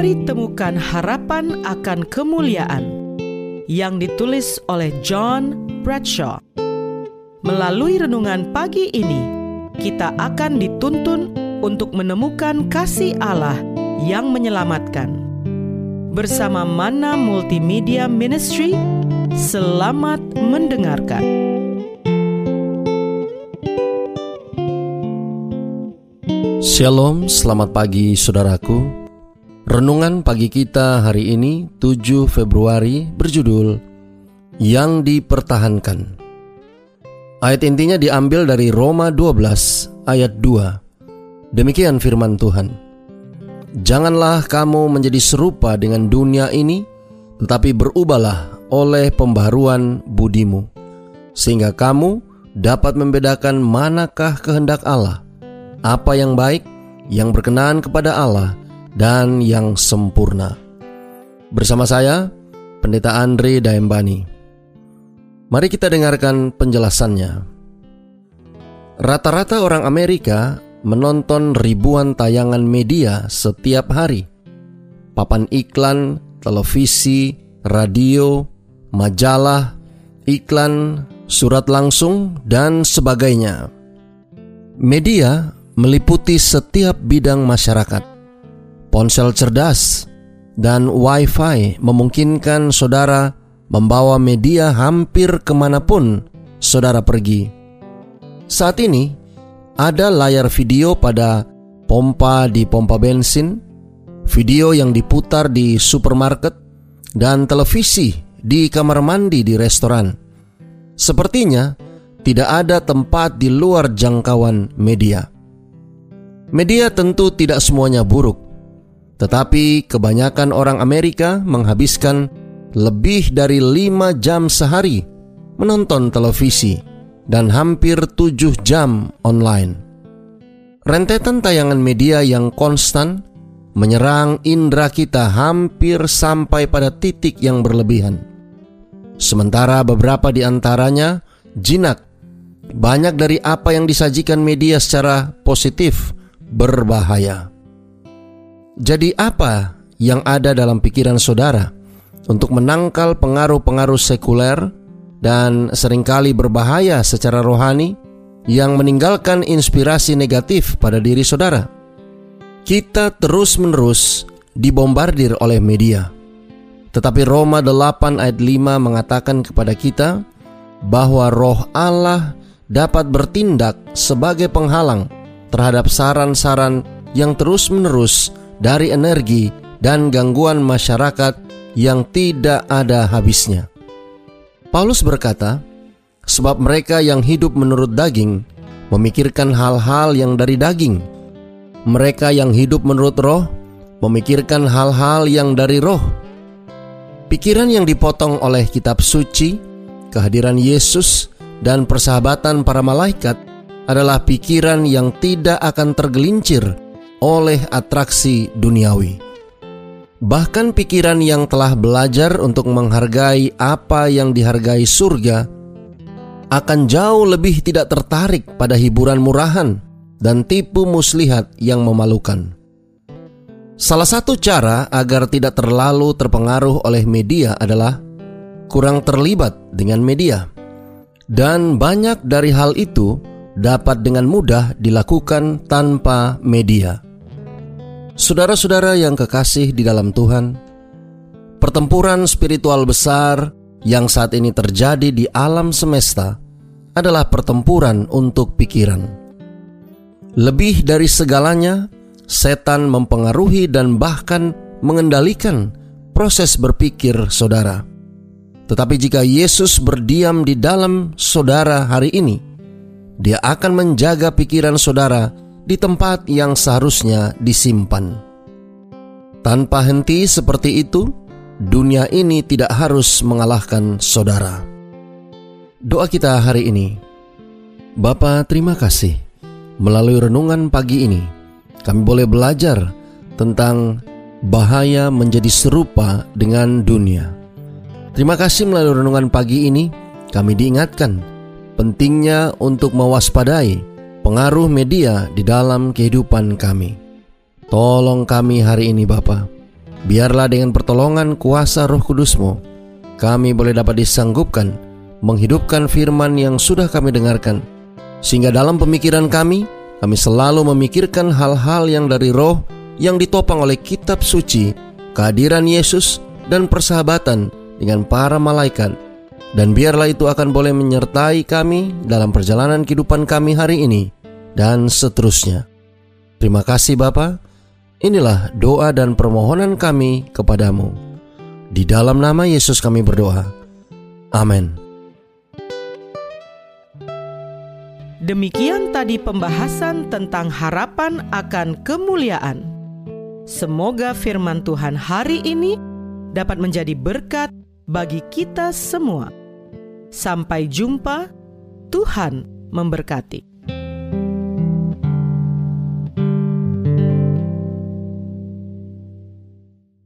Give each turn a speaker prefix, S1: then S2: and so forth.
S1: Mari temukan harapan akan kemuliaan yang ditulis oleh John Bradshaw. Melalui renungan pagi ini, kita akan dituntun untuk menemukan kasih Allah yang menyelamatkan. Bersama Mana Multimedia Ministry, selamat mendengarkan.
S2: Shalom, selamat pagi saudaraku. Renungan pagi kita hari ini 7 Februari berjudul Yang Dipertahankan. Ayat intinya diambil dari Roma 12 ayat 2. Demikian firman Tuhan. Janganlah kamu menjadi serupa dengan dunia ini, tetapi berubahlah oleh pembaruan budimu, sehingga kamu dapat membedakan manakah kehendak Allah, apa yang baik, yang berkenan kepada Allah, dan yang sempurna. Bersama saya, Pendeta Andre Daembani. Mari kita dengarkan penjelasannya. Rata-rata orang Amerika menonton ribuan tayangan media setiap hari. Papan iklan, televisi, radio, majalah, iklan, surat langsung, dan sebagainya. Media meliputi setiap bidang masyarakat Ponsel cerdas dan WiFi memungkinkan saudara membawa media hampir ke mana pun saudara pergi. Saat ini, ada layar video pada pompa di pompa bensin, video yang diputar di supermarket, dan televisi di kamar mandi di restoran. Sepertinya tidak ada tempat di luar jangkauan media. Media tentu tidak semuanya buruk. Tetapi kebanyakan orang Amerika menghabiskan lebih dari lima jam sehari menonton televisi dan hampir tujuh jam online. Rentetan tayangan media yang konstan menyerang indera kita hampir sampai pada titik yang berlebihan. Sementara beberapa di antaranya jinak. Banyak dari apa yang disajikan media secara positif berbahaya. Jadi apa yang ada dalam pikiran saudara untuk menangkal pengaruh-pengaruh sekuler dan sering kali berbahaya secara rohani yang meninggalkan inspirasi negatif pada diri saudara? Kita terus-menerus dibombardir oleh media. Tetapi Roma 8 ayat 5 mengatakan kepada kita bahwa roh Allah dapat bertindak sebagai penghalang terhadap saran-saran yang terus-menerus dari energi dan gangguan masyarakat yang tidak ada habisnya. Paulus berkata, "Sebab mereka yang hidup menurut daging memikirkan hal-hal yang dari daging, mereka yang hidup menurut roh memikirkan hal-hal yang dari roh." Pikiran yang dipotong oleh kitab suci, kehadiran Yesus, dan persahabatan para malaikat adalah pikiran yang tidak akan tergelincir oleh atraksi duniawi. Bahkan pikiran yang telah belajar untuk menghargai apa yang dihargai surga akan jauh lebih tidak tertarik pada hiburan murahan dan tipu muslihat yang memalukan. Salah satu cara agar tidak terlalu terpengaruh oleh media adalah kurang terlibat dengan media. Dan banyak dari hal itu dapat dengan mudah dilakukan tanpa media. Saudara-saudara yang kekasih di dalam Tuhan, pertempuran spiritual besar yang saat ini terjadi di alam semesta adalah pertempuran untuk pikiran. Lebih dari segalanya, setan mempengaruhi dan bahkan mengendalikan proses berpikir saudara. Tetapi jika Yesus berdiam di dalam saudara hari ini, Dia akan menjaga pikiran saudara di tempat yang seharusnya disimpan. Tanpa henti seperti itu, dunia ini tidak harus mengalahkan saudara. Doa kita hari ini, Bapa terima kasih melalui renungan pagi ini kami boleh belajar tentang bahaya menjadi serupa dengan dunia. Terima kasih melalui renungan pagi ini kami diingatkan pentingnya untuk mewaspadai pengaruh media di dalam kehidupan kami. Tolong kami hari ini Bapa, Biarlah dengan pertolongan kuasa roh kudusmu, kami boleh dapat disanggupkan menghidupkan firman yang sudah kami dengarkan. Sehingga dalam pemikiran kami, kami selalu memikirkan hal-hal yang dari roh yang ditopang oleh kitab suci, kehadiran Yesus, dan persahabatan dengan para malaikat. Dan biarlah itu akan boleh menyertai kami dalam perjalanan kehidupan kami hari ini dan seterusnya. Terima kasih Bapa. Inilah doa dan permohonan kami kepadamu. Di dalam nama Yesus kami berdoa. Amin.
S1: Demikian tadi pembahasan tentang harapan akan kemuliaan. Semoga firman Tuhan hari ini dapat menjadi berkat bagi kita semua. Sampai jumpa, Tuhan memberkati.